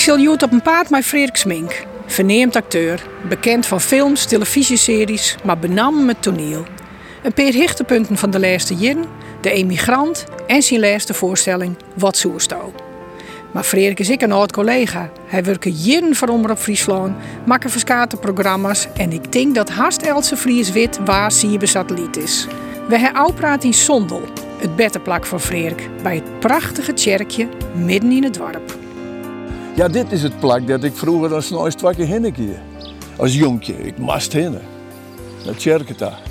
Ik zal Joet op een paard met Frederik Smink. Verneemd acteur, bekend van films, televisieseries, maar benam met toneel. Een paar hichtepunten van de laatste jaren, De Emigrant en zijn laatste voorstelling Wat Soersto. Maar Frederik is ik een oud collega. Hij werkt jaren voor Omroep Friesland, maakt verschillende programma's en ik denk dat haast Else Fries wit waar Siebe satelliet is. We hebben praat in Sondel, het bettenplak van Frederik, bij het prachtige tjerkje midden in het dorp. Ja, dit is het plak dat ik vroeger als nooit keer heen keer. Als jonkje, ik mast. Dat tjerkje daar.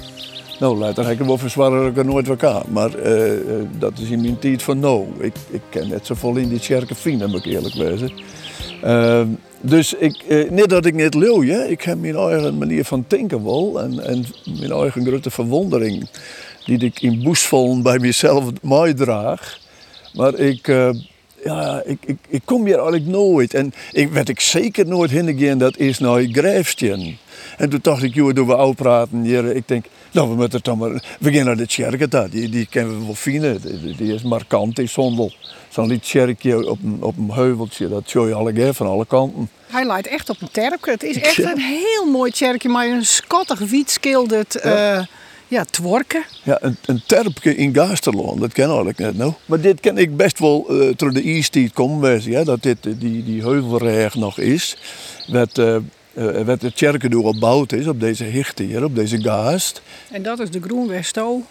Nou, later heb ik wel verzwaren dat ik er nooit weer. Maar eh, eh, dat is in mijn tijd van nou. Ik, ik ken net zo vol in die tjerken vinden, moet ik eerlijk wezen. Ehm, dus ik, uh, niet dat ik niet leeuw, ik heb mijn eigen manier van denken wel. En, en mijn eigen grote verwondering. Die ik in boesvollen bij mezelf mooi draag. Maar ik, ja, ik, ik, ik kom hier eigenlijk nooit. En ik werd ik zeker nooit heen dat is naar Grijfstjen. En toen dacht ik, joh, doen we oud praten hier. Ik denk, nou, we moeten dan maar... We gaan naar de kerk daar. Die, die kennen we wel fine. Die, die is markant, die zondel. Zo'n liet op een, op een heuveltje. Dat zie je alle van alle kanten. Hij lijkt echt op een terpje. Het is echt een heel mooi kerkje, maar een schattig wiet schilderd... Ja. Uh, ja, tworken. Ja, een, een terpje in Gasterland, dat ken ik eigenlijk net nou. Maar dit ken ik best wel uh, door de East komen, ja, dat dit die, die heuvelreg nog is. Met, uh, uh, wat de kerken door gebouwd is op deze hichte hier, op deze gaast. En dat is de Groenwesto.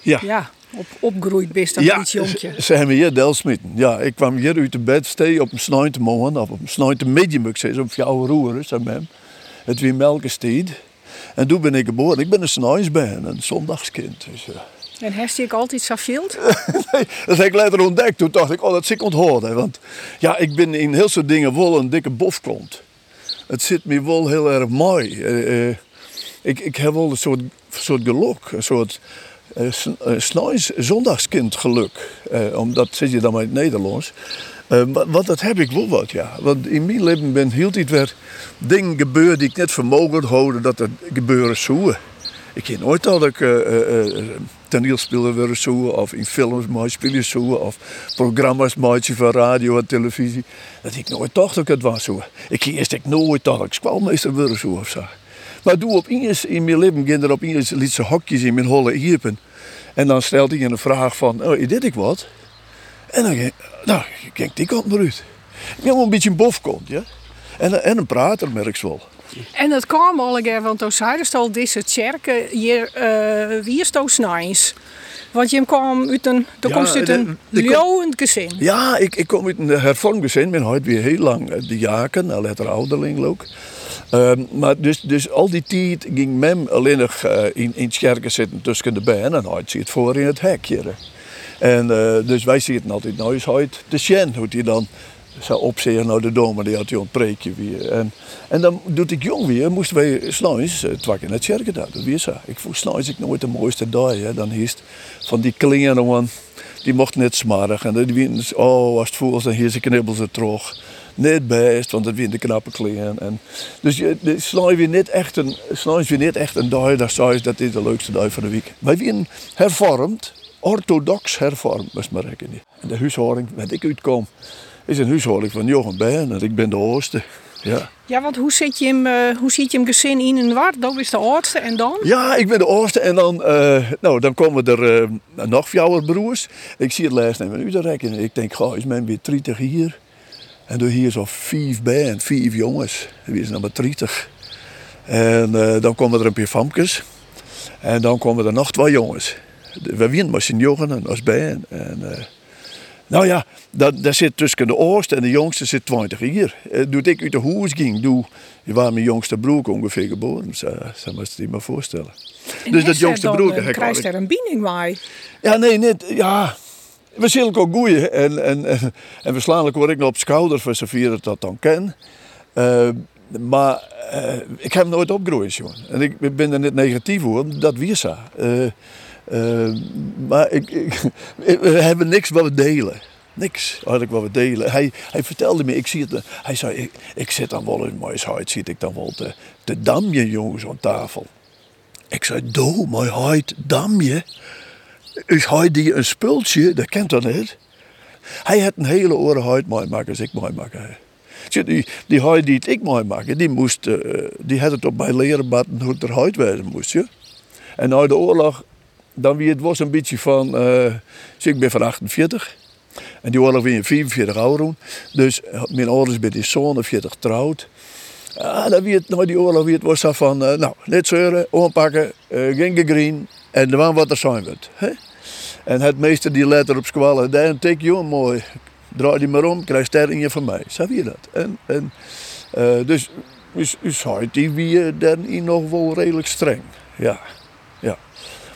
Ja. ja. Op, opgroeid best dat ja, iets jonkje. Ze hebben hier Delsmitten. Ja, ik kwam hier uit de bed, stee op een snuinte morgen, of op een ik zei, op jouw roeren, zei hem. Het weer melkestied. En toen ben ik geboren. Ik ben een snuisbaan, een zondagskind. Dus, uh. En heeft ik altijd zoveel? nee, dat heb ik later ontdekt. Toen dacht ik, oh, dat zit ik onthouden. Want ja, ik ben in heel soort dingen wel een dikke bofkont het zit me wel heel erg mooi. Uh, uh, ik, ik heb wel een soort, soort geluk, een soort uh, snuis zondagskind geluk. omdat zit je dan maar in het Nederlands. Want dat heb ik wel wat, ja. Want in mijn leven ben heel iets weer dingen gebeurd die ik net vermogen houden dat er gebeuren zouden. Ik heb nooit dat ik toneelspeler willen zoeken, of in films mooi spelen zoeken, of programma's van radio en televisie. Dat ik nooit dacht dat ik het was zo. Ik eerst nooit dat ik squalmeester willen zo of zo. Maar doe op eens in mijn leven, ging er op eens lietse hokjes in mijn holle hierpen. En dan stelde hij een vraag van, oh, dit ik wat? En dan nou, kijk die kant maar uit. Ik een beetje een bofkont, ja. En, en een prater, merk ik wel. En het kwam al een want toen zeiden al deze kerken hier uh, wie is snijs. Want je kwam uit een, toen ja, uit een leeuwend gezin. Ja, ik, ik kom uit een hervormd gezin. Ik ben ooit weer heel lang eh, de jaken, al later ouderling ook. Um, maar dus, dus al die tijd ging mem alleen nog uh, in, in het kerken zitten tussen de bijen en hij zit voor in het hek hier. En uh, dus wij zitten altijd nou eens uit de Sjen, hoe die dan zou opzeggen naar de dom, die had hij ontpreekje weer. En, en dan doet ik jong weer, moesten wij s'nachts uh, twak in het kerken daar. Dat weer zo. Ik vond s'nachts ik nooit de mooiste dag. Hè. Dan hiest van die klingen, die mocht net smarig. En die oh, als het voelt, dan hier ze knibbel ze terug. Net best, want het weer de knappe kleren. En, dus je, de weer niet echt een, weer niet echt een dag, dat, zei, dat is de leukste dag van de week. Wij werden hervormd, orthodox hervormd, moest maar rekenen. En de huishouding, waar ik uitkom, is een huishouding van Jochen Bijen en ik ben de oudste. Ja. ja, want hoe zit je hem, uh, hoe ziet je hem gezin in een wart? Dat is de oudste en dan? Ja, ik ben de oudste en dan, uh, nou, dan komen er uh, nog vier broers. Ik zie het lijst even u te rekenen. Ik denk, goh, is men weer 30 hier? En door hier zo vijf bij en vijf jongens. Wie is nou maar 30? En dan komen er een paar famkes. En dan komen er nog twee jongens. We winnen maar Jochen en als bij. En, nou ja, dat, dat zit tussen de oudste en de jongste zit 20 jaar. Uh, toen ik uit de huis ging, toen was mijn jongste broer ongeveer geboren. Zo, zo moet je maar voorstellen. En dus dat jongste broer... Uh, krijgt er een binding bij? Ja, nee, niet... Ja, we zullen ook goeie. En, en, en, en waarschijnlijk word ik nog op schouder voor zover dat dat dan ken. Uh, maar uh, ik heb hem nooit opgegroeid, jongen. En ik ben er niet negatief over, dat wie zo. Uh, uh, maar ik, we hebben niks wat we delen. Niks eigenlijk wat we delen. Hij, hij vertelde me, ik zie het, hij zei, ik, zit dan wel in mijn huid, zit ik dan wel te, damje jongens aan tafel. Ik zei, doe, mijn huid damje. Is hij die een spultje, dat kent dat niet. Hij had een hele oren huid mooi maken als ik mooi maken. Die, die huid die ik mooi maken, die, moest, eh, die had het op mij leren batten hoe het eruit wezen moest. Ja? En na de oorlog, dan wie het was een beetje van, eh, ik ben van 48. En die oorlog weer in 44 ouder. Dus eh, mijn ouders zijn zoon 40 trouwd. Ah, dan het, nou die oorlog was van, eh, nou, net zeuren, openpakken, uh, geen green en de man wat er zijn wordt. Hè? En het meester die letter op squallen, daar tik je mooi. Draai die maar om, krijg sterren van mij. Zo je dat. En, en, dus is, is hij die wie dan nog wel redelijk streng. Ja.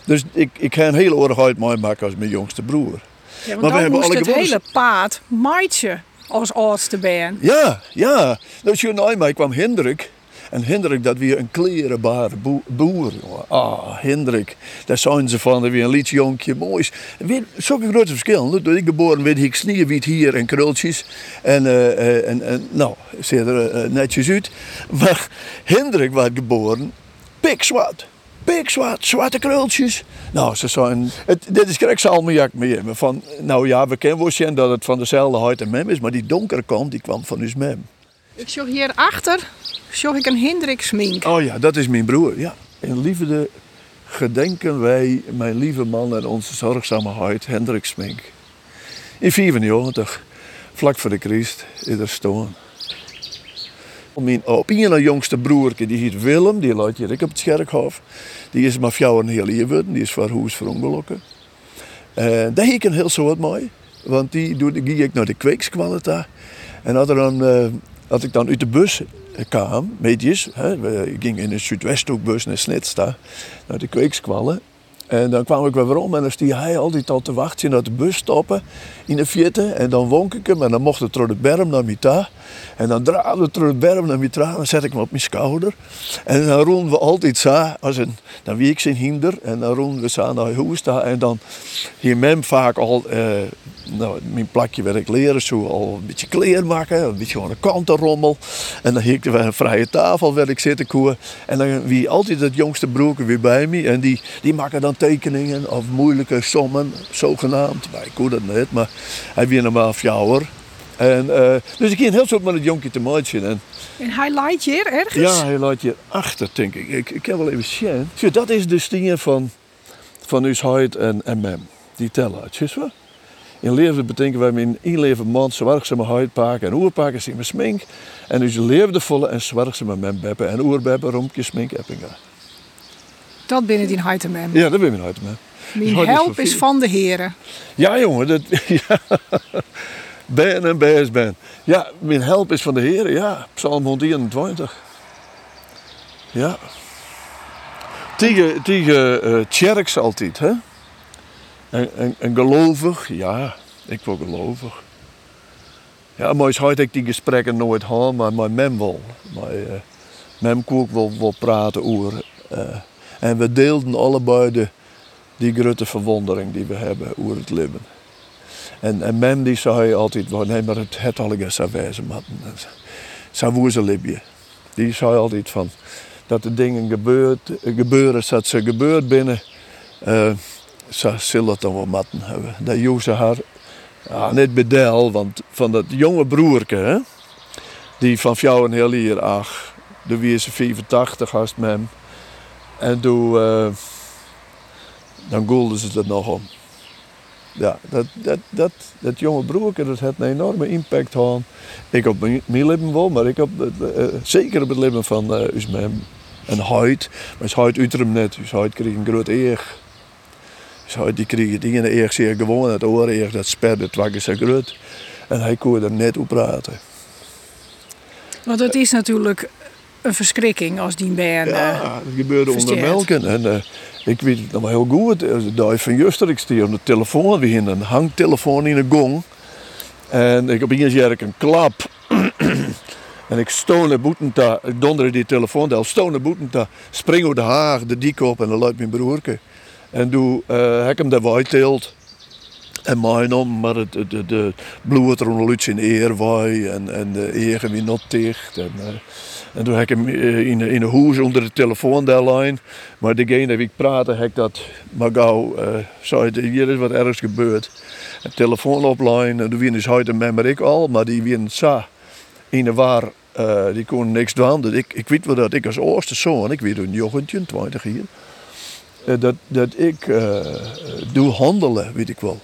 Dus ik, ik ga een hele oorlog uit mij maken als mijn jongste broer. Ja, Maar we hebben moest het hele paard maatje als oudste ben. Ja, ja. Dus je nou, mij kwam Hendrik. En Hendrik, dat weer een klerenbare boe- boer. jongen. Ah, Hendrik. Daar zijn ze van, weer een liedje jonkje. Moois. Weet, zulke grote verschillen. Toen ik geboren werd, ik sneeuwwiet hier en krultjes. En, eh, en, en nou, ziet er eh, netjes uit. Maar Hendrik werd geboren, pikzwart. Pikzwart, zwarte krultjes. Nou, ze zijn... Het, dit is krijg salmiak meer. Van, nou ja, we kennen wel zien dat het van dezelfde huid en mem is. Maar die donkere kant, die kwam van ons mem. Ik zie hier achter zie ik een Hendrik smink. Oh ja, dat is mijn broer. Ja. In liefde gedenken wij mijn lieve man en onze zorgzame huid, Hendrik Smink. In 94, vlak voor de Christ, is er staan. Mijn op jongste broertje, die heet Willem, die luidt hier ook op het Scherkhof. Die is maar een heel lief worden, die is voor Hoes verongelukken. En daar heb ik een heel soort mooi, want die doe, ik naar de kweekskwaliteit. En als, er dan, eh, als ik dan uit de bus kwam, meetjes, hè, we- ik ging in een Zuidwesthoekbus naar Snitsta, naar de kweekskwallen. En dan kwam ik weer om en dan stieg hij altijd al te wachten naar de bus stoppen in de fiette. En dan wonk ik hem en dan mocht het door de berm naar mij toe. En dan draaide het door de berm naar mij toe en dan zet ik hem op mijn schouder. En dan ronden we altijd zo, als een, dan wie ik zijn hinder. En dan ronden we zo naar huis. En dan hier mem vaak al, eh, nou, mijn plakje werd ik leren, zo al een beetje kleer maken. Een beetje gewoon een kantenrommel. En dan hier ik weer een vrije tafel werd ik zitten. En dan wie altijd het jongste broertje weer bij me. En die, die maken dan tekeningen of moeilijke sommen, zogenaamd. Maar ik kon dat niet, maar hij weer normaal fjouwer. En, eh, dus ik ging heel soort met het jonkje te maken. En En hij leidt hier ergens. ja, hij laat je achter, denk ik. Ik, ik heb wel even zien. Zie, dat is de stingen van, van huid en, en mem. Die tellen uit, zie je? In leven betekenen wij in één leven maand zwergzame huid pakken en oerpakken zien met smink. En dus leefdevolle en zwergzame mem beppen en oerbeppen, rompje, smink, eppingen. Dat binnen die Heitemem. Ja, dat ben ik uit, man. Mijn huid help is van de heren. Ja, jongen, dat. Ja. Ben en best ben. Ja, mijn help is van de Heer, ja. Psalm 121. Ja. Tegen, tegen eh tjerks altijd, hè? En, en, gelovig, ja, ik wil gelovig. Ja, maar had ik die gesprekken nooit gehad, maar mijn mem wel. Maar, eh, mem wel, wel praten over. eh, en we deelden allebei de, die grote verwondering die we hebben over het leven. En, en mem die zei altijd, nee, maar het het alle zou wezen, maar zo woe ze Libië. Die zei altijd van, dat de dingen gebeurt, gebeuren, dat ze gebeurd binnen, eh ze zullen het wel matten hebben. Dat joeg ze haar, ja, niet bedel, want van dat jonge broerke, hè, die van jou een heel hier, ach, toen wie ze 85 haast mem. En toen, eh, dan ze er nog om. Ja, dat, dat, dat, dat jonge broerke dat heeft een enorme impact gehad. Ik op mijn, mijn leven wel, maar ik het, eh, zeker op het leven van uh, us mem. En huid, maar is huid uit hem net. Dus huid kreeg een groot eer. Dus huid die kreeg het ene eer zeer gewoon, het oor eer dat sperde het zo groot. En hij kon er net op praten. Want het is natuurlijk een verschrikking als die eh, Ja, dat gebeurde onder melken. En eh, ik weet het nog heel goed. eh, De dag van Juster, ik stier op de telefoon. We hadden een hangtelefoon in de gong. En ik op een jaar ik een klap. en ik stoon naar boeten ta, ik donderde die telefoon, ik stoon naar boeten ta, spring over de haag, de dik op en dan luidt mijn broerke. En toen eh heb ik hem daar teelt. En mijn om, maar het, de, de, de bloed er een in eerwaai en, en de egen weer not dicht. En, eh, en toen heb ik hem eh, in, in een hoes onder de telefoon daar lijn. Maar degene die ik praatte, heb dat maar gauw, eh zei hier is wat ergens gebeurd. Een telefoon op lijn, en toen wien is en maar ik al, maar die wien zo in de waar, eh, die kon niks doen. Dus ik, ik weet wel dat ik als oudste zoon, ik weet een jongetje, 20 hier, dat, dat ik doe handelen, weet ik wel.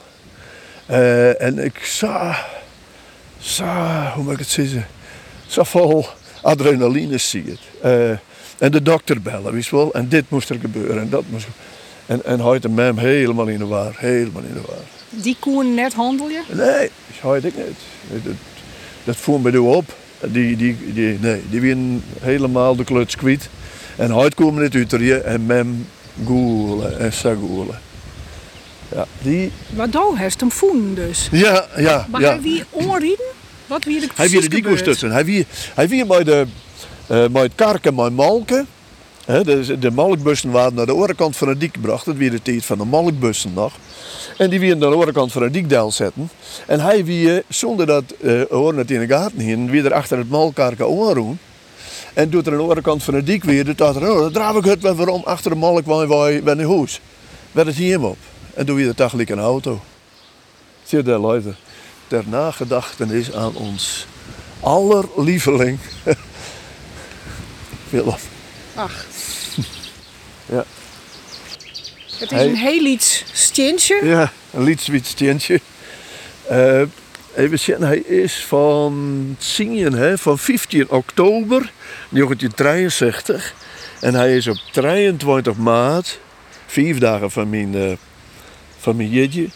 En ik zag, zag, hoe moet ik het zeggen, zo vol adrenaline zie het. Eh, en de dokter bellen, je wel. En dit moest er gebeuren en dat moest En, en hij en mem helemaal in de war, helemaal in de war. Die koen net handel je? Nee, dat ik niet. Dat, dat voer me nu op. Die, die, die, nee, die winnen helemaal de kluts kwijt. En hij komen niet uit er en mem goelen en sagoelen. Ja, die, Wat doe heeft hem voelen dus. ja, ja, Maar ja. hij wie onrieden? Wat wie er Hij wie de tussen. Hij wie, hij wie bij de, eh bij het karken, bij malken. Hè, de, de malkbussen waren naar de overkant van de dik gebracht. Dat weer de tijd van de malkbussen nog. En die weer naar de overkant van de dikdel zetten. En hij wie, zonder dat eh horen het in de gaten heen, weer er achter het malkarken aanroen. En doet er aan de overkant van de dik weer, dat er, oh, dan draaf ik het wel waarom achter de malk waar wij bij een huis. Werd het hier hem op. En doe weer de dag een auto. Zie je luister. Ter nagedachtenis aan ons allerlieveling. Willem. Ach. Ja. Het is een heel iets stintje. Ja, een lietswitsteentje. Eh even zien, hij is van zingen, hè, van 15 oktober 1963. En hij is op 23 maart, vijf dagen van mijn, eh van mijn jeetje,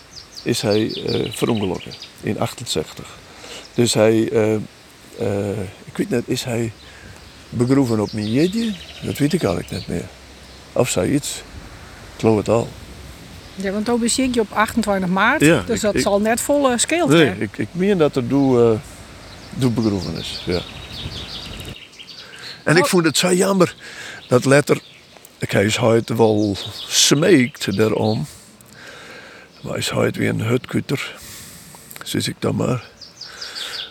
is hij eh verongelukken in 68. Dus hij, eh, eh, ik weet niet, is hij begroeven op mijn jeetje? Dat weet ik eigenlijk niet meer. Of zoiets. Ik geloof het al. Ja, want dan bezie je op 28 maart. Ja, dus ik- dat ik- zal net volle scheelt. Nee, hè? ik, ik meen dat er doe, doe begroeven is. Ja. En ik vond het zo jammer dat letter. Ik heb het wel smeekt daarom. Maar is het weer een hutkutter. Zeg ik dan maar.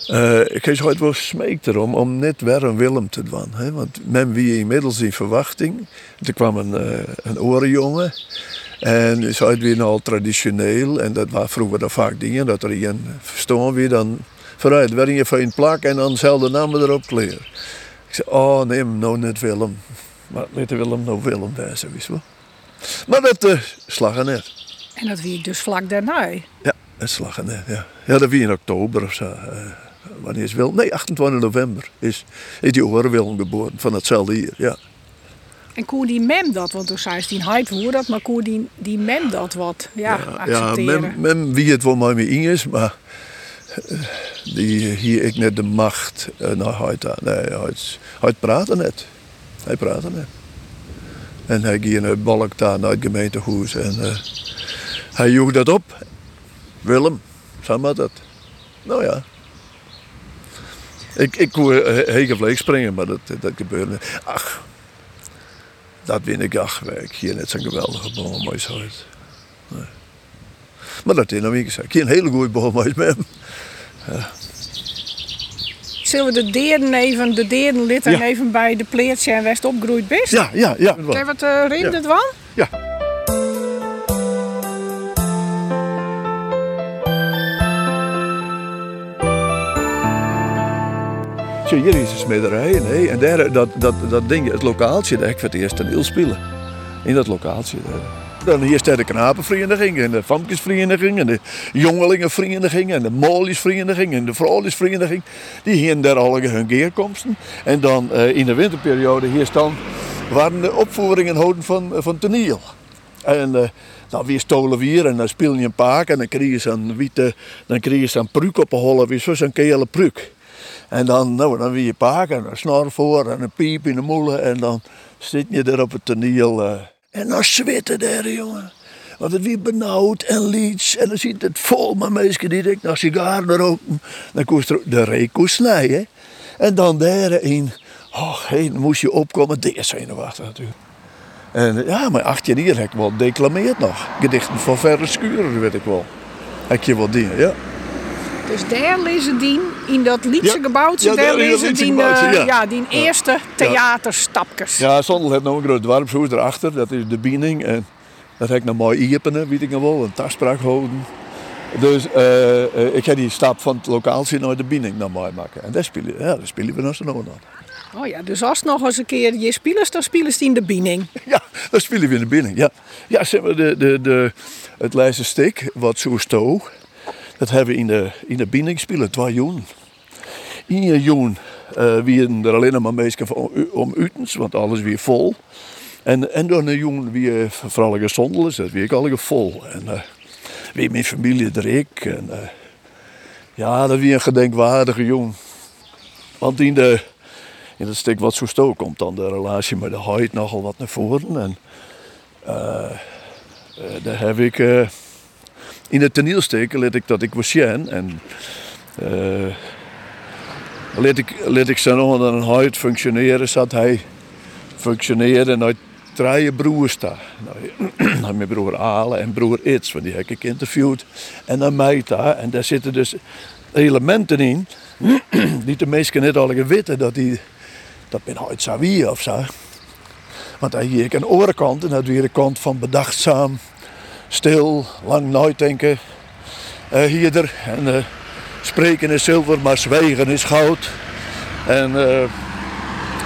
Eh, ik heb het wel smeekt erom om net weer een Willem te doen. Hè? Want men wie inmiddels in verwachting. Er kwam een, eh een orenjongen. En is het weer al traditioneel. En dat waren vroeger dan vaak dingen. Dat er een verstaan wie dan vooruit je van een plak en dan zelden namen erop kleren. Ik zei, oh nee, nou net Willem. Maar met Willem nou Willem wezen, wist wel. Maar dat uh, slag er net. En dat wie dus vlak daarna. Ja, dat slag er net, ja. Ja, dat wie in oktober of zo. eh, wanneer is Willem? Nee, 28 november is, is die oren geboren. Van hetzelfde hier, ja. En koe die mem dat, want toen zei ze die hype hoe dat, maar koe die, die mem dat wat ja, ja, accepteren. mem, mem wie het wel maar mee in is, maar eh, die hier ik net de macht uh, naar huid aan. Nee, hij, praat net. Hij praat net. En hij ging een balk daar naar het gemeentehuis en uh, hij joeg dat op. Willem, zo maar dat. Nou ja. Ik, ik kon heen vlees springen, maar dat, dat gebeurde niet. Ach, dat win ik ach, ik hier net zo'n geweldige zo uit. Nee. Maar dat is nog niet gezegd. Ik heb een hele goede boom met hem. Ja. Zullen we de deren even, de deren litten Ja. even bij de pleertje en West opgroeid best? ja, ja, ja. Je wat uh, herinnert van? Ja. Zo, hier is een smederij nee, en daar, dat, dat, dat ding, het lokaaltje, daar ik voor het eerst een heel spelen. In dat lokaaltje. Daar. Dan hier staat de knapenvereniging en de famkesvereniging en de jongelingenvereniging en de molisvereniging en de vrouwlisvereniging. Die hier daar alle hun keerkomsten. En dan uh, in de winterperiode hier staan waren de opvoeringen houden van, van toneel. En uh, dan weer stolen weer en dan speel je een paak en dan kreeg je zo'n witte, dan kreeg je zo'n pruik op een holle, weer zo'n kele pruik. En dan, nou, dan weer je paak en een snor voor en een piep in de molen en dan zit je er op het toneel. Uh, en dan zwitten daar, jongen. Want het weer benauwd en liets. En dan zit het vol met mensen die direct naar sigaren roken. Dan koest er de reek snijden. En dan daarin, oh, hey, dan moest je opkomen. Deze zenuwachtig natuurlijk. En ja, maar 18 jaar heb ik wel declameerd nog. Gedichten van verre schuren, weet ik wel. Heb je wel dingen, ja. Dus daar lezen die in dat Lietse Ja. gebouwtje, Ja, daar lezen die, ja. ja, die eerste theaterstapjes. Ja, Zondel heeft nog een groot dorpshuis erachter. Dat is de Biening. En dat heb ik nog mooi iepenen, weet ik nog wel. Een taspraak houden. Dus eh, eh, ik heb die stap van het lokaal zien naar de binding naar mij maken. En daar spelen, ja, daar spelen we nog zo nog aan. Oh ja, dus als het nog eens een keer je spelers, dan spelen ze in de biening. Ja, dan spelen we in de binding. Ja, ja zeg maar, de, de, de, het lijstje stik, wat zo sto, dat hebben we in de, in de binding spelen, twee joen. In joen uh, wie er alleen maar meestal om, om utens, want alles weer vol. En, en door een joen wie vooral gezondel is, dat ik al vol. En uh, wie mijn familie er. En, ja, dat wie een gedenkwaardige jong. Want in, de, in het stuk wat zo stook komt dan de relatie met de huid nogal wat naar voren. En daar heb ik in het toneelstuk let ik dat ik was Jen en let ik, let ik zijn onder een huid functioneren, zat hij functioneren en uit drie broers daar. Nou, mijn broer Ale en broer Its, want die heb ik interviewd. En dan mij daar. En daar zitten dus elementen in die de meesten net al weten dat die dat ben ooit zou wie of zo. Want dan hier een orenkant en dat weer de kant van bedachtzaam, stil, lang nooit denken. Uh, hierder en uh, spreken is zilver, maar zwijgen is goud. En uh,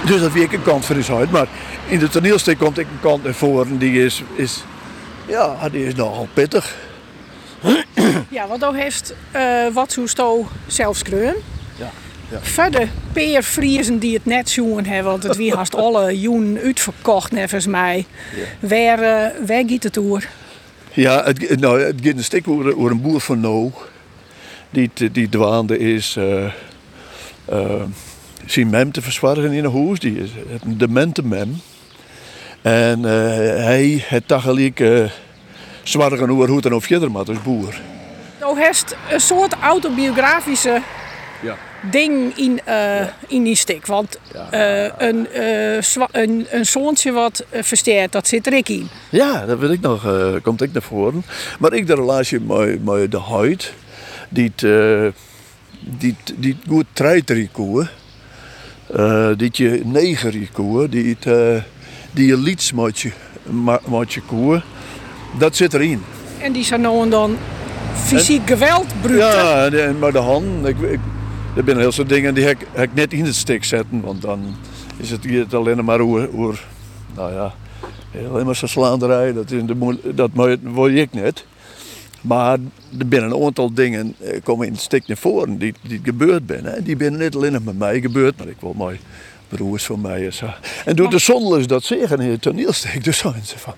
dus dat weer een kant voor is uit. Maar in de toneelstuk komt ik een kant naar voren die is, is, ja, die is nogal pittig. Ja, want dan heeft uh, wat zo sto zelfs kreun. Ja. Ja. Verder peer Friesen die het net zoen hebben, want het wie haast alle joen uitverkocht nevens mij. Ja. Waar, uh, waar gaat het? Ja, het, nou, het een stuk over, een boer van Nou. Die, die dwaande is uh, uh, zijn mem te verzorgen in een huis. Die is een demente mem. En uh, hij het tegelijk uh, zwaar over hoe het of verder maar als boer. Nou heeft een soort autobiografische ja. ding in, uh, ja. in die stik. Want ja. een, een, een zoontje wat versterkt, dat zit er ik in. Ja, dat weet ik nog, komt ik naar voren. Maar ik de relatie met, met de huid, die, die, die goed treiterikoe, die je negerikoe, die het die elites met je koer, dat zit erin. En die zijn nou en dan fysiek en, geweld Ja, en, maar de hand, ik, ik, er zijn heel veel dingen die ik, ik net in het stik zetten, want dan is het hier alleen maar over, over nou ja, alleen maar slaanderij, dat, is de, dat wil ik net. Maar er zijn een aantal dingen eh, komen in het stik naar voren die, die gebeurd zijn. Die zijn niet alleen met mij gebeurd, maar ik wil mooi broers van mij en zo. En doet de zonde dat zeggen in het toneelstuk. Dus zijn ze van,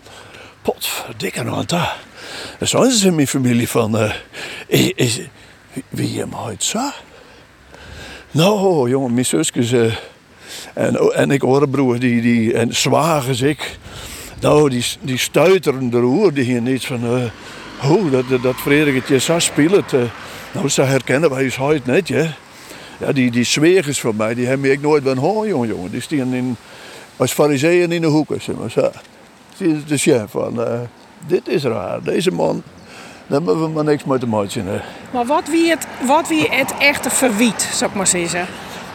potverdikke nou daar. Dan zijn ze in mijn familie van, uh, is, wie je hem ooit zo? Nou, jongen, mijn zusjes uh, en, en ik broer, die, die, en zwagers ik. Nou, die, die stuiteren erover, die hier niet van, uh, oh, dat, dat, dat Frederikje zo speelt. Uh, nou, ze herkennen wij je ooit net, ja. Ja, die, die zwegers van mij, die hebben ik nooit van hoor, jongen, jongen. Die staan in, als fariseeën in de hoeken, zeg maar zo. Zie de chef van, dit is raar, deze man, daar hebben we maar niks mee te maken. Hè. Maar wat wie het, wat wie het echte verwiet, zou ik maar zeggen?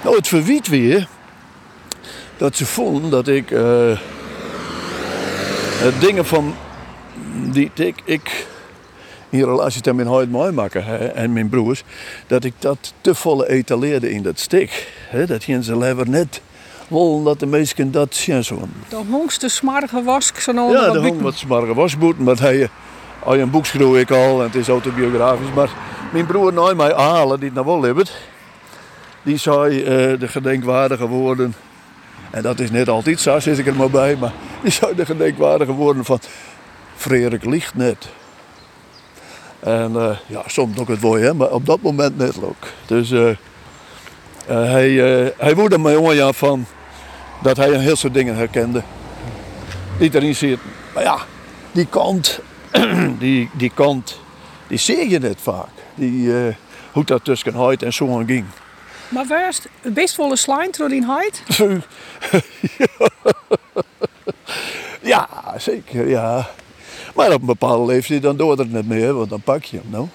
Nou, het verwiet weer, dat ze vonden dat ik uh, dingen van die ik, ik in relatie met mijn huid mooi maken en mijn broers, dat ik dat te volle etaleerde in dat stik. Hè, dat ze lever net willen dat de meesten dat zien zo. De hongste smarge wask zo nou Ja, de hong wat smarge wasboet, maar hij al een boek schreeuw ik al en het is autobiografisch. Maar mijn broer nooit mij halen, die het nou wel hebben, die zei uh, de gedenkwaardige woorden. En dat is net altijd zo, zit ik er maar bij, maar die zei de gedenkwaardige woorden van Frederik ligt net. En uh, ja, soms ook het wooi, hè, maar op dat moment net ook. Dus uh, hij, hij woedde me jongen ja, van dat hij een heel soort dingen herkende. Niet erin zit. Maar ja, die kant, die, die kant, die zie je net vaak. Die, hoe dat tussen huid en zo ging. Maar waar is het best volle slime door die huid? ja, zeker, ja. Maar op een bepaalde leeftijd dan doet het niet meer, want dan pak je hem. Nou.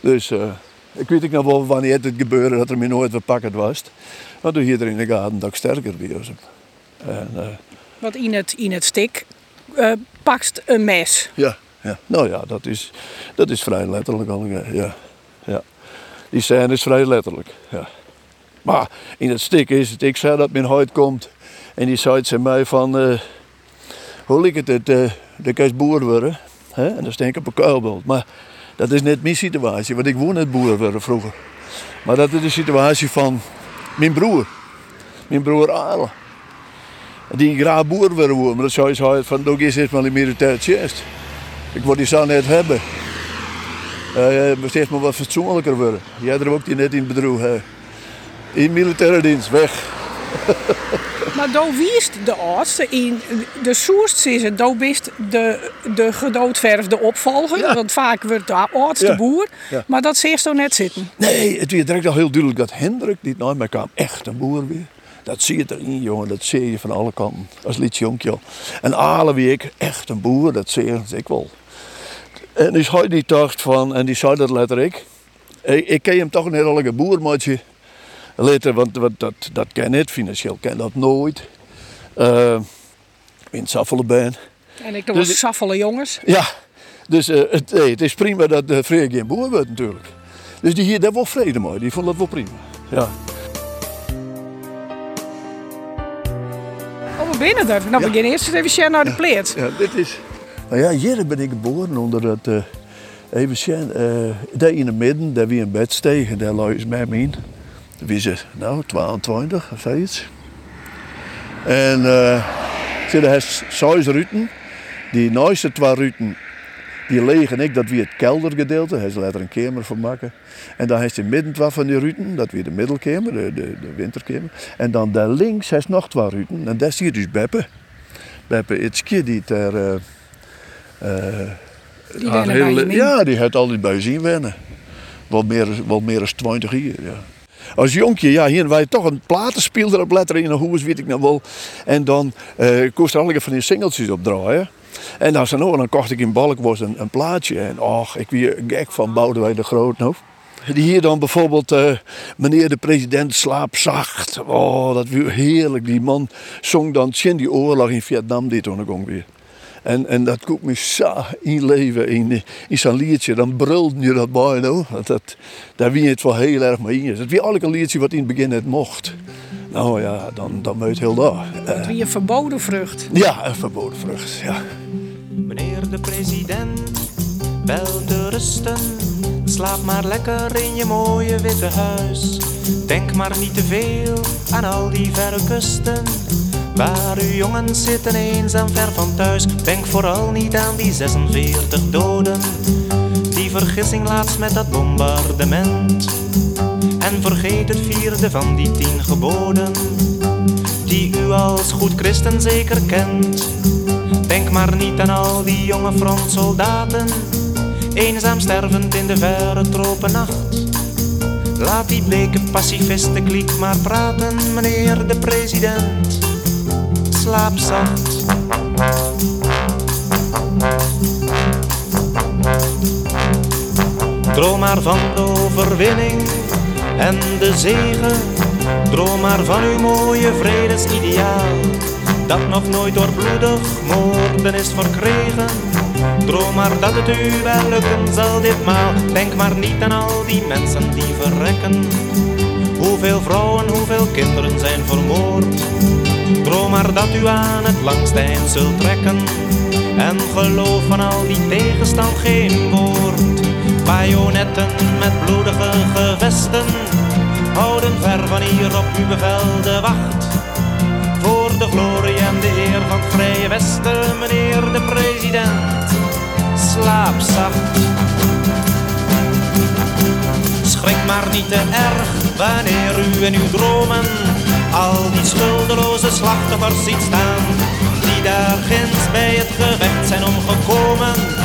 Dus uh, ik weet nog wel wanneer het gebeurde dat er me nooit verpakt was. Maar doe je er in de gaten dat ik sterker was. En, uh, want in het, in het stik uh, pakst een mes. Ja, ja. Nou ja, dat is, dat is vrij letterlijk al. Ja. Ja. Die scène is vrij letterlijk. Ja. Maar in het stik is het, ik zei dat mijn huid komt. En die zei ze mij van, uh, hoe ligt het, uh, de boer worden. Hè? En dan denk ik op een kuilbelt. Maar dat is net mijn situatie, want ik woon net boer worden vroeger. Maar dat is de situatie van mijn broer. Mijn broer Arle. Die graag boer willen worden. Maar dat zou je zeggen van, doe eens eens maar in militair tjest. Ik wil die zo net hebben. Uh, steeds maar wat fatsoenlijker worden. Jij er ook die net in bedroeg. Hè. In militaire dienst, weg. maar dan wiest de oudste in de soest is het, dan bist de, de gedoodverfde opvolger. Want vaak wordt de oudste boer. Maar dat je zo net zitten. Nee, het werd direct al heel duidelijk dat Hendrik niet nooit meer kwam. Echt een boer weer. Dat zie je erin, jongen. Dat zie je van alle kanten. Als liedjonkje. En Ale wie ik, echt een boer. Dat zie je ik wel. En dus hij die dacht van, en die zei dat letterlijk. Ik, ik ken hem toch een boermatje. Later, want, want dat, dat ken ik, financieel ken dat nooit. Uh, in Saffelen ben. En ik nog dus, Saffelen jongens. Ja, dus uh, het, het is prima dat de uh, geen boer wordt natuurlijk. Dus die hier, daar wel vrede mee, die vond dat wel prima. Ja. Binnen er. Nou, we gaan eerst even naar de pleet. Ja, dit is... Nou ja, hier ben ik geboren onder het... Uh, even zien, uh, daar in het midden, daar wie een bed stegen, daar lag mij in. Wie ze, nou, 22 of zoiets. En uh, er is zes ruten. Die naaste twee ruten, die liggen ik, dat wie het keldergedeelte. Hij is later een kamer van maken. En dan heeft hij midden van die ruten, dat weer de middelkamer, de, de, de winterkamer. En dan daar links is nog twee ruten. En daar zie je dus Beppe. Beppe Itske, die daar... Uh, uh, die hele, ja, die heeft altijd bij zien wennen. Wel meer, wel meer dan 20 jaar. Ja. Als jonkje, ja, hier wij toch een platenspeelder op letter in een huis, weet ik nog wel. En dan uh, kost er alle van die singeltjes opdraaien. En dan, dan kocht ik in Balk was een, een plaatje. En och, ik weer gek van Boudewijn de Groot. Die hier dan bijvoorbeeld, uh, meneer de president slaap zacht. Oh, dat was heerlijk. Die man zong dan Cindy Oorlog in Vietnam, dit toen weer. En, en dat koekt me zo inleven in, in zo'n liedje. Dan brulde je dat bij. Nou. Dat, daar wie het wel heel erg mee in. Het wie eigenlijk een liedje wat in het begin het mocht. Nou ja, dan, dan moet heel daar. Het wie een verboden vrucht. Ja, een verboden vrucht, ja. Meneer de president, wel te rusten. Slaap maar lekker in je mooie witte huis. Denk maar niet te veel aan al die verre kusten. Waar uw jongens zitten eenzaam ver van thuis. Denk vooral niet aan die 46 doden. Die vergissing laatst met dat bombardement. En vergeet het vierde van die tien geboden. Die u als goed christen zeker kent. Denk maar niet aan al die jonge frontsoldaten. Eenzaam stervend in de verre tropennacht. Laat die bleke pacifisten kliek maar praten, meneer de president slaap zacht. Droom maar van de overwinning en de zegen. Droom maar van uw mooie vredesideaal. Dat nog nooit door bloedig moorden is verkregen. Droom maar dat het u wel lukken zal ditmaal. Denk maar niet aan al die mensen die verrekken. Hoeveel vrouwen, hoeveel kinderen zijn vermoord. Droom maar dat u aan het langste eind zult trekken. En geloof van al die tegenstand geen woord. Bajonetten met bloedige gevesten houden ver van hier op uw bevel de wacht. Voor de glorie en de eer van het Vrije Westen, meneer de president, slaap zacht. Schrik maar niet te erg wanneer u in uw dromen al die schuldeloze slachtoffers ziet staan, die daar ginds bij het gevecht zijn omgekomen.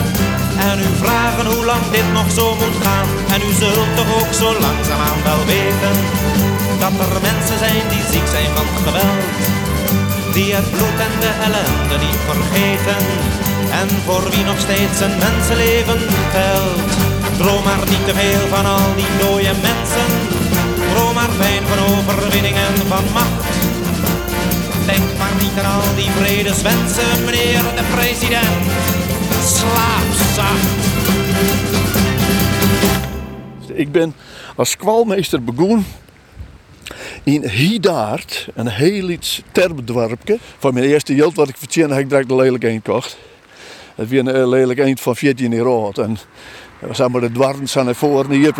En u vragen hoe lang dit nog zo moet gaan. En u zult toch ook zo langzaamaan wel weten dat er mensen zijn die ziek zijn van geweld. Die het bloed en de ellende niet vergeten. En voor wie nog steeds een mensenleven telt. Droom maar niet te veel van al die dode mensen Droom maar fijn van overwinning en van macht. Denk maar niet aan al die vredeswensen, meneer de president. Slaap ik ben als kwalmeester begonnen in Hidaart een heel iets terpdwarpje. Van mijn eerste geld wat ik verdiende, heb ik direct een lelijk eend kocht. Het was een eh, lelijk eend van 14 euro. En eh, we zijn maar de dwarren aan naar voren,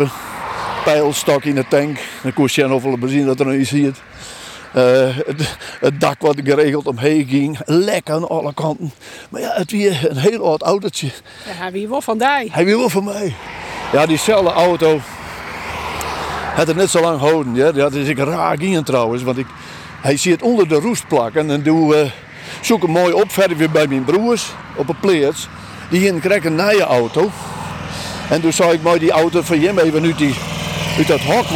pijlstok in de tank. Dan koest je hoeveel benzine dat er nog is hier. Uh, het, het, dak wat geregeld omheen ging. Lek aan alle kanten. Maar ja, het was een heel oud autootje. Ja, hij wie wel van die. Hij wie wel van mij. Ja, diezelfde auto had het net zo lang houden. Ja. Dat is ik raar in trouwens. Want ik, hij zit onder de roest plakken. En doe, uh, zoek hem mooi op verder bij mijn broers op een pleats. Die gingen krijgen een nieuwe auto. En toen zou ik mooi die auto van hem even uit, die, uit dat hok.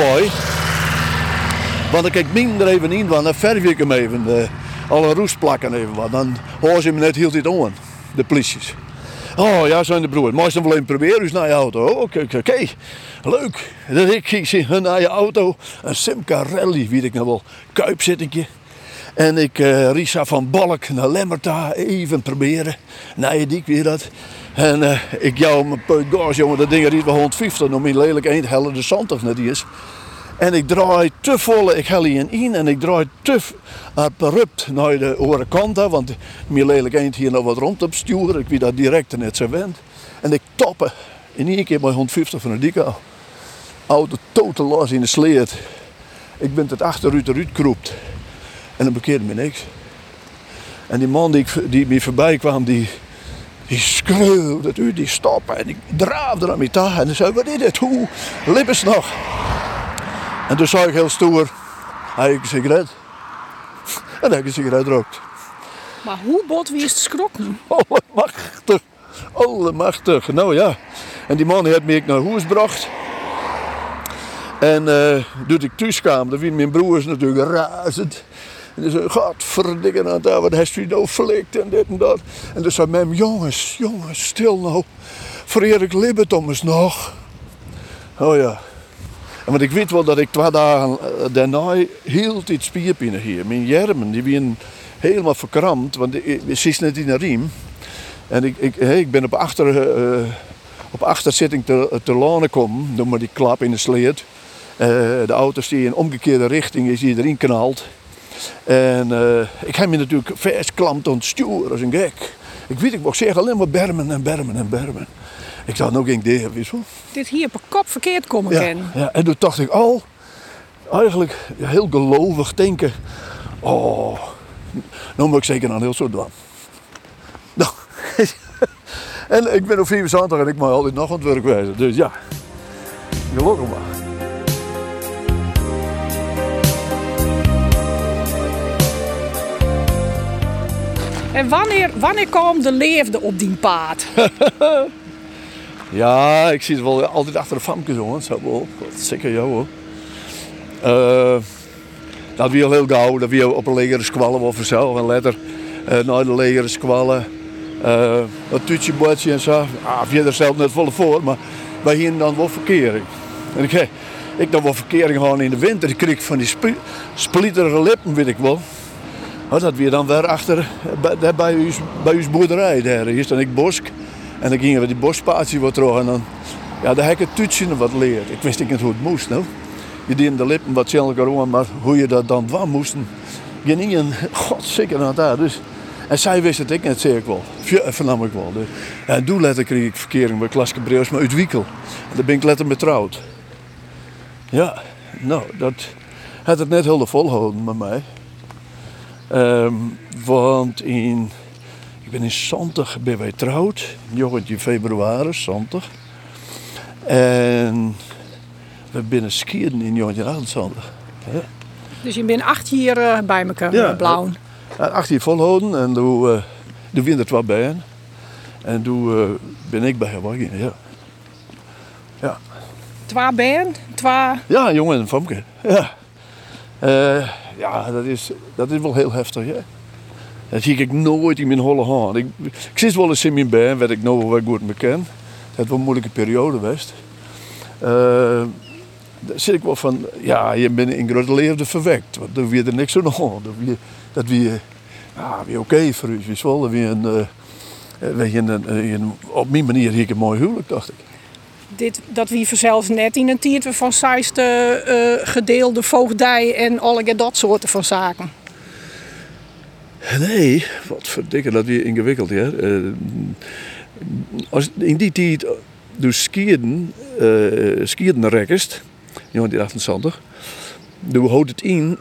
Want dan kijk ik er even in, want dan verf ik hem even. Uh, alle roest plakken even wat. Dan hoor ze me net heel dit aan, de polities. Oh ja, zijn de broer. Moest dan wel even proberen, dus naar je auto. Okay, oké, leuk. Dan ik zie naar je auto. Een Simca Rally, weet ik nou wel. Kuipzittingje. En ik uh, Risa van Balk naar Lemmerta even proberen. Nee, die weer dat. En uh, ik jou mijn gas, jongen, dat ding is wel 150. Nog min lelijk eind helle de zand of net is. En ik draai te volle, ik hel in en ik draai te abrupt naar de andere kant. Want mijn lelijk eind hier nog wat rond op sturen. Ik wie dat direct net zo wend. En ik toppen in één keer bij 150 van de dikke auto totaal los in de sleet. Ik ben het achteruit eruit kroept. En dan bekeerde me niks. En die man die, die me voorbij kwam, die, die schreeuwde het uit, die stoppen. En ik draafde aan mijn. En hij zei, wat is dit? Hoe? Lippes nog. En toen zag ik heel stoer, hij een sigaret. En heb ik een sigaret rookt. Maar hoe bot wie is het schrokken? Allemachtig. Allemachtig. Nou ja. En die man heeft me naar huis gebracht. En uh, toen ik thuis kwam, dan mijn broers natuurlijk razend. En die zei, godverdikke aan daar, wat heeft u nou flikt en dit en dat. En toen zei mijn jongens, jongens, stil nou. Vereer ik libbet om eens nog. Oh ja. Want ik weet wel dat ik twee dagen eh, daarna hield iets spierpijn hier. Mijn jermen die waren helemaal verkrampt, want ze is net in een riem. En ik, ik, ik ben op, achter, uh, op achterzitting te, te lanen komen, door maar die klap in de sleet. De auto's die in omgekeerde richting is, die erin knalt. En ik heb me natuurlijk vastklampt aan het stuur als een gek. Ik weet, ik mocht zeggen alleen maar bermen en bermen en bermen. Ik dacht nog geen idee, wissel. Dit hier op kop verkeerd komen ja, ken. Ja, en toen dacht ik al, eigenlijk heel gelovig denken. Oh, nou moet ik zeker aan heel zo doen. Nou, en ik ben op 74 en ik mag altijd nog aan het werk wijzen. Dus ja, gelukkig maar. En wanneer, wanneer kwam de leefde op die paard? Ja, ik zie het wel altijd achter de famkes hoor. Zo wel. Zeker jou hoor. Uh, dat al heel gauw, dat wie op een legere squallen wel vanzelf. En later uh, naar de legere squallen. Uh, een tutje, bootje en zo. Ah, je er zelf net volle voor, maar wij hier dan wel verkering. En ik, ik dan wel verkering gewoon in de winter. Ik kreeg van die sp lippen, weet ik wel. Maar dat weer dan weer achter bij, bij, bij uw boerderij. Daar. Is dan ik bosk. En dan gingen we die bospatie wat terug en dan, ja, daar heb ik het wat leerd. Ik wist niet hoe het moest. Nou. Je deed de lippen wat zelf maar hoe je dat dan dwan moesten. Geen ingen, god zeker naar daar. Dus, en zij wist het ik net, ik wel. Vernam ik wel. Dus, en toen letter kreeg ik verkering bij Klaske Breus, maar uit Wiekel. Daar ben ik letter betrouwd. Ja, nou, dat had het net heel volhouden met mij. Um, want in ik ben in Santig ben wij trouwd, jongetje februari, Santig. En we binnen skiën in jongetje 28. Ja. Dus je bent acht jaar uh, bij elkaar, ja, blauw? Ja, acht jaar volhouden en toen, uh, toen wint het wat bij hen. En toen uh, ben ik bij Hawaii, ja. Ja. Twee ben? Twee... Ja, jongen en famke. Ja. Uh, ja, dat is, dat is wel heel heftig, ja. Dat zie ik nooit in mijn holle hand. Ik, ik zit wel eens in mijn been, werd ik nou wel goed bekend. Het was een moeilijke periode geweest. Uh, daar zit ik wel van, ja, je bent in grote leefde verwekt. Want dan weer er niks aan hand. Dat weer, dat ja, weer oké okay voor u. Weer een, uh, op mijn manier hier een mooi huwelijk, dacht ik. dit, dat wie vanzelfs net in een tiert van zijste uh, gedeelde voogdij en alle dat soorten van zaken. Nee, wat verdikken dat weer ingewikkeld. Hè? Uh, als in die tijd dus skiën, uh, skiën rekest, 1928, toen houdt het in,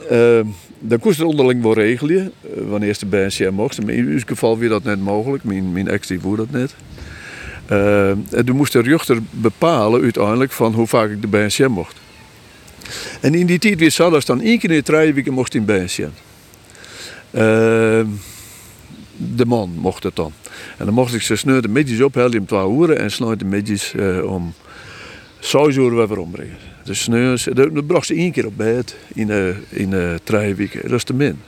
dan koest het onderling wel regelen, wanneer de BNCM mocht. in uw geval weer dat net mogelijk, mijn, mijn ex die voerde dat net. Uh, en toen moest de rechter bepalen uiteindelijk van hoe vaak ik de BNCM mocht. En in die tijd wist dat dan één keer in de mocht in BNCM. Uh, de man mocht het dan. En dan mocht ik ze sneu de middags ophalen om 12 uur en sluit de middags uh, om 6 uur weer ombrengen. Dus sneu, dat bracht ze één keer op bed in, uh, in uh, drie weken. Dat is te min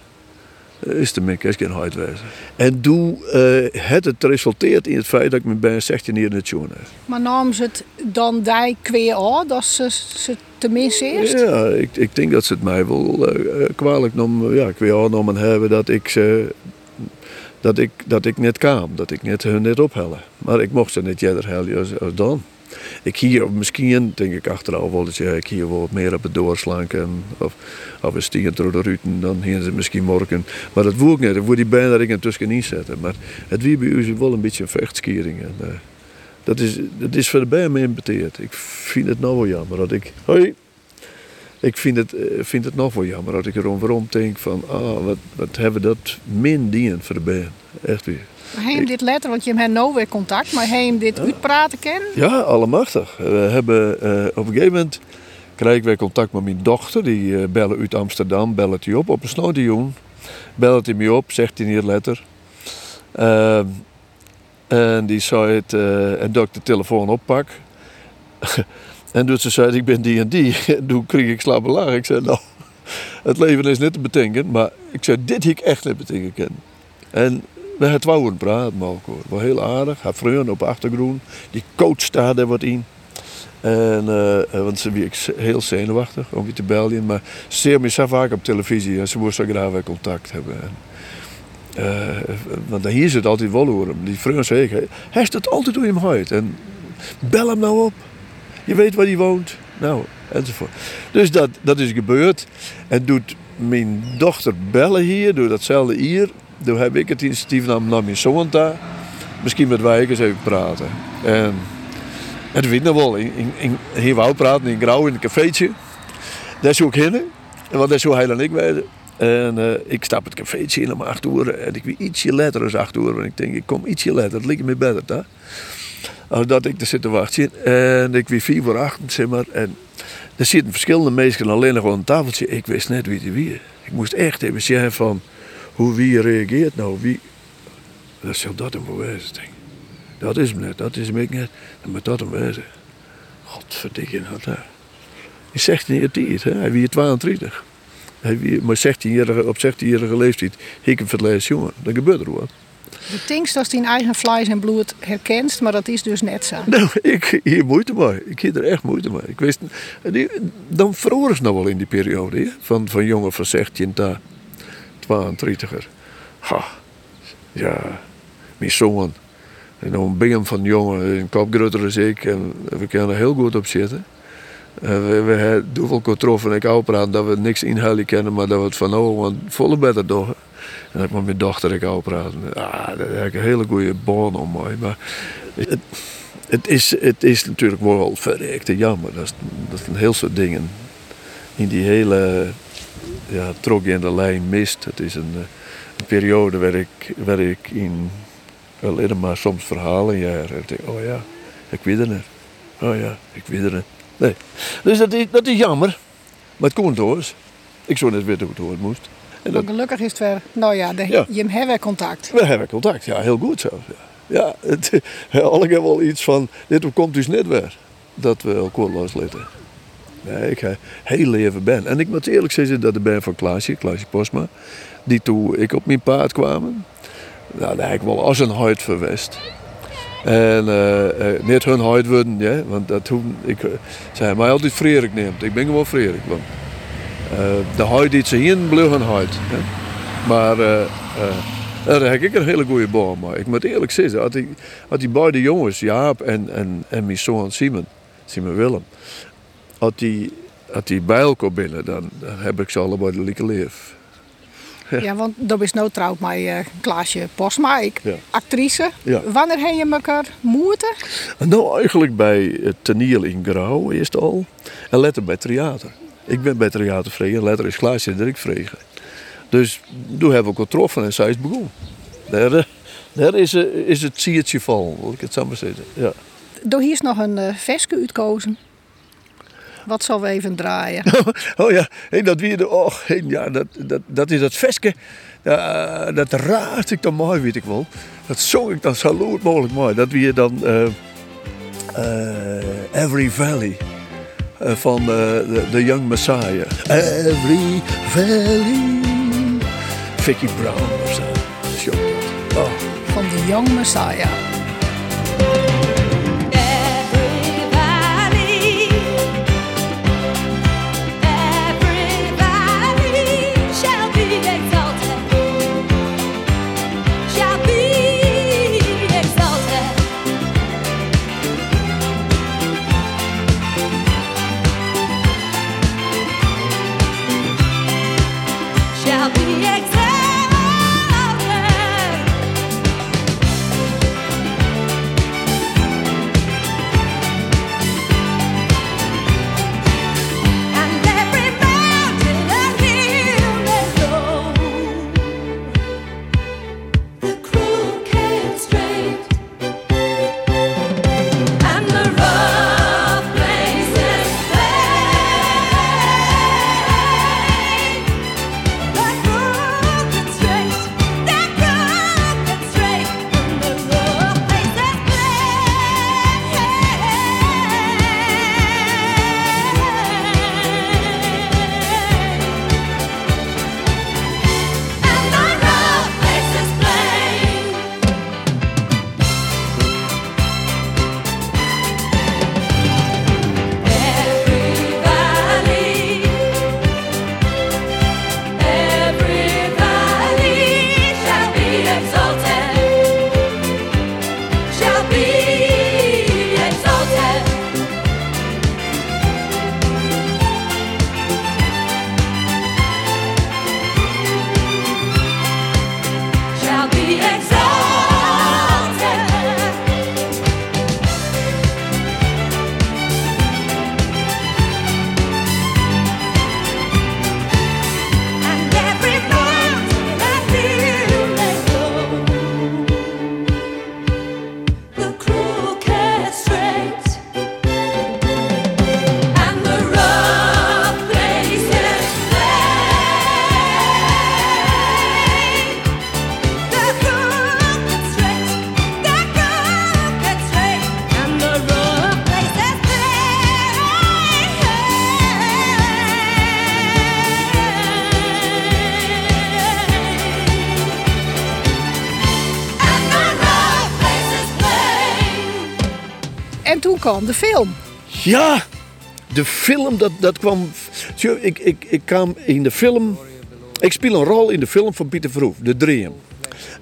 is de mik, is geen uitwijzen. En toen uh, het het resulteert in het feit dat ik me bij 16 jaar in het heb. Maar namen ze het dan die kweer aan, dat ze, ze tenminste eerst? Ja, ik, ik denk dat ze het mij wel uh, kwalijk nam, ja, kweer aangenomen hebben dat ik ze... Dat ik, dat ik net kwam, dat ik net hun net ophellen. Maar ik mocht ze niet eerder hellen als, als dan ik hier misschien, denk ik achteraf wel, dat ik hier wel meer op het doorslanken. Of, of een stier door de ruten, dan hier ze misschien morgen. Maar dat voel ik niet, dat voel die bijna dat ik er tussenin zetten. Maar het wie bij u wel een beetje een vechtskiering. En, uh, dat, is, dat is voor de bijen me impeteerd. Ik vind het nou wel jammer dat ik. Hoi! Ik vind het, uh, vind het nog wel jammer dat ik erom waarom denk van, ah, wat, wat hebben we dat min dienen voor de bijen. Echt weer. Hij hem dit letter, want je hebt nou weer contact, maar hij hem dit ja. uitpraten kennen? Ja, allemachtig. We hebben uh, op een gegeven moment krijgen wij contact met mijn dochter, die uh, bellen uit Amsterdam, belt hij op op een snowdioen. Belt hij me op, zegt hij hier letter. Uh, en die zei het, uh, en dat ik de telefoon oppak. en dus ze zei, ik ben die en die. En toen kreeg ik slappe laag. Ik zei, nou, het leven is niet te bedenken, maar ik zei, dit ik echt niet betekenen. En we hebben wouden praten, Malco. Wel heel aardig. Hij vrienden op achtergrond. Die coach staat er wat in. En, uh, want ze was heel zenuwachtig om je te bellen. Maar ze me vaak op televisie en ze moest zo graag weer contact hebben. En, uh, want hier zit altijd wel hoor. Die vrienden zeggen, hij het altijd door hem uit. En bel hem nou op. Je weet waar hij woont. Nou, enzovoort. Dus dat, dat is gebeurd. En doet mijn dochter bellen hier, door datzelfde hier. Toen heb ik het initiatief naar mijn zoon daar. Misschien met wij eens even praten. En het vinden wel. In, in, in, hier wou praten in Grauw in een cafeetje. Daar zou ik heen. Want dat zou hij en ik weten. En uh, ik stap het cafeetje in om acht uur. En ik wie ietsje later als acht uur. En ik denk, ik kom ietsje later. Het lijkt me beter daar. Als dat ik er zit te wachten. En ik wie vier voor acht, zeg maar. En er zitten verschillende mensen alleen nog aan een tafeltje. Ik wist net wie die wie. Ik moest echt even zeggen van hoe wie reageert nou, wie... Dat zal dat hem bewijzen, denk Dat is hem net, dat is hem ik net. Dan moet dat hem wezen. Godverdikke nou daar. Hij zegt niet het hè? hij wie 32. Hij wie, maar 16 op 16-jarige leeftijd, ik een verleid jongen. Dan gebeurt er wat. De tinkst als in eigen vlees en bloed herkent, maar dat is dus net zo. Nou, ik hier moeite mee. Ik heb er echt moeite mee. Ik wist, die, dan verloren ze nog wel in die periode, hè? Van, van jongen van 16 daar. 32er. Ha, ja, mijn zoon. En een been van jongen, een kop groter ik. En we kunnen er heel goed op zitten. En we, we hebben zoveel getroffen en ik praten dat we niks inhoudelijk kennen, maar dat we het van oh, volle beter doen. En ik met mijn dochter ik praten. Ah, dat een hele goede baan om mij. Maar het, het, is, het is natuurlijk wel verrekte jammer. Dat, is, dat zijn heel soort dingen in die hele ja, trok je in de lijn mist. Het is een, eh, een periode waar ik, waar ik in alleen maar soms verhalen ja, ik denk, oh ja, ik weet het niet. Oh ja, ik weet het niet. Nee. Dus dat is, dat is jammer. Maar het komt door. Ik zou net weten hoe het hoort moest. En dat... gelukkig is het weer, nou ja, de, ja. je hebt contact. We hebben contact, ja, heel goed zelfs. Ja, ja het, wel iets van, dit komt dus net weer. Dat we elkaar loslaten. Nee, ik heel leven ben. En ik moet eerlijk zeggen dat de ben van Klaasje, Klaasje Posma, die toen ik op mijn paard kwam, nou, daar heb ik wel als een huid verwest. En uh, uh, niet hun huid worden, ja, want dat toen, ik, uh, zei mij altijd vreerig neemt. Ik ben gewoon vreerig, want de huid die ze hier bleef hun huid. Maar daar heb ik een hele goede boom. Maar ik moet eerlijk zeggen, als die, als die beide jongens, Jaap en, en, en mijn zoon Simon, me Willem. Als die, als die bij elkaar binnen, dan, heb ik ze allebei de lieke leef. Ja, want dat is nou trouwd met uh, Klaasje Posma, ik, Ja. actrice. Ja. Wanneer heb je elkaar moeten? Nou, eigenlijk bij het toneel in Grauw eerst al. En later bij theater. Ik ben bij theater vrij en later is Klaasje dat ik vregen. Dus toen hebben we getroffen en zij is begonnen. Daar, eh, daar is, eh, is het siertje van, wil ik het zo maar zeggen. Ja. Door hier is nog een uh, veske uitkozen. Wat zal we even draaien? Oh ja, hey, dat weer de, oh, hey, ja, dat, dat, dat is dat veske. Ja, dat raad ik dan mooi, weet ik wel. Dat zong ik dan zo lood mogelijk mooi. Dat weer dan eh, eh, Every Valley eh, van de The Young Messiah. Every Valley. Vicky Brown of zo. Oh. Van de Young Messiah. De film. Ja, de film, dat, dat kwam. Ik, ik, ik kwam in de film. Ik speel een rol in de film van Pieter Verhoef, De Dream.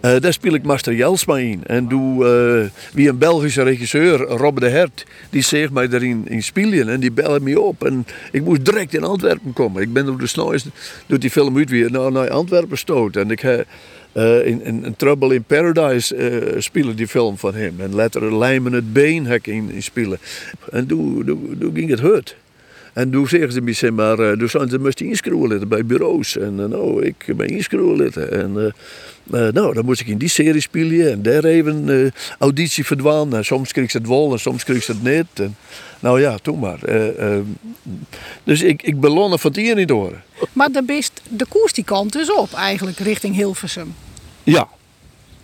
Eh, daar speel ik Master Jelsma in. En doe, eh, wie een Belgische regisseur, Rob de Hert, die zegt mij daarin in spelen. En die belde me op. En ik moest direct in Antwerpen komen. Ik ben door de snelste, door die film uit weer naar, naar Antwerpen stoot. En ik in, in, in Trouble in Paradise eh spelen die film van hem. En later Lijmen het Been heb in, spelen. En toen, ging het hut. En toen zeggen ze zeg maar, eh, zijn ze moest inschroeven bij bureaus. En eh, nou, ik ben inschroeven. En eh, eh, nou, dan moest ik in die serie spelen. En daar even eh, auditie verdwaan. En soms kreeg ze het wel en soms kreeg ze het niet. En, nou ja, toen maar. Eh, eh, dus ik, ik belonnen van het hier niet door. Maar de, best, de koers die kant dus op, eigenlijk richting Hilversum. Ja,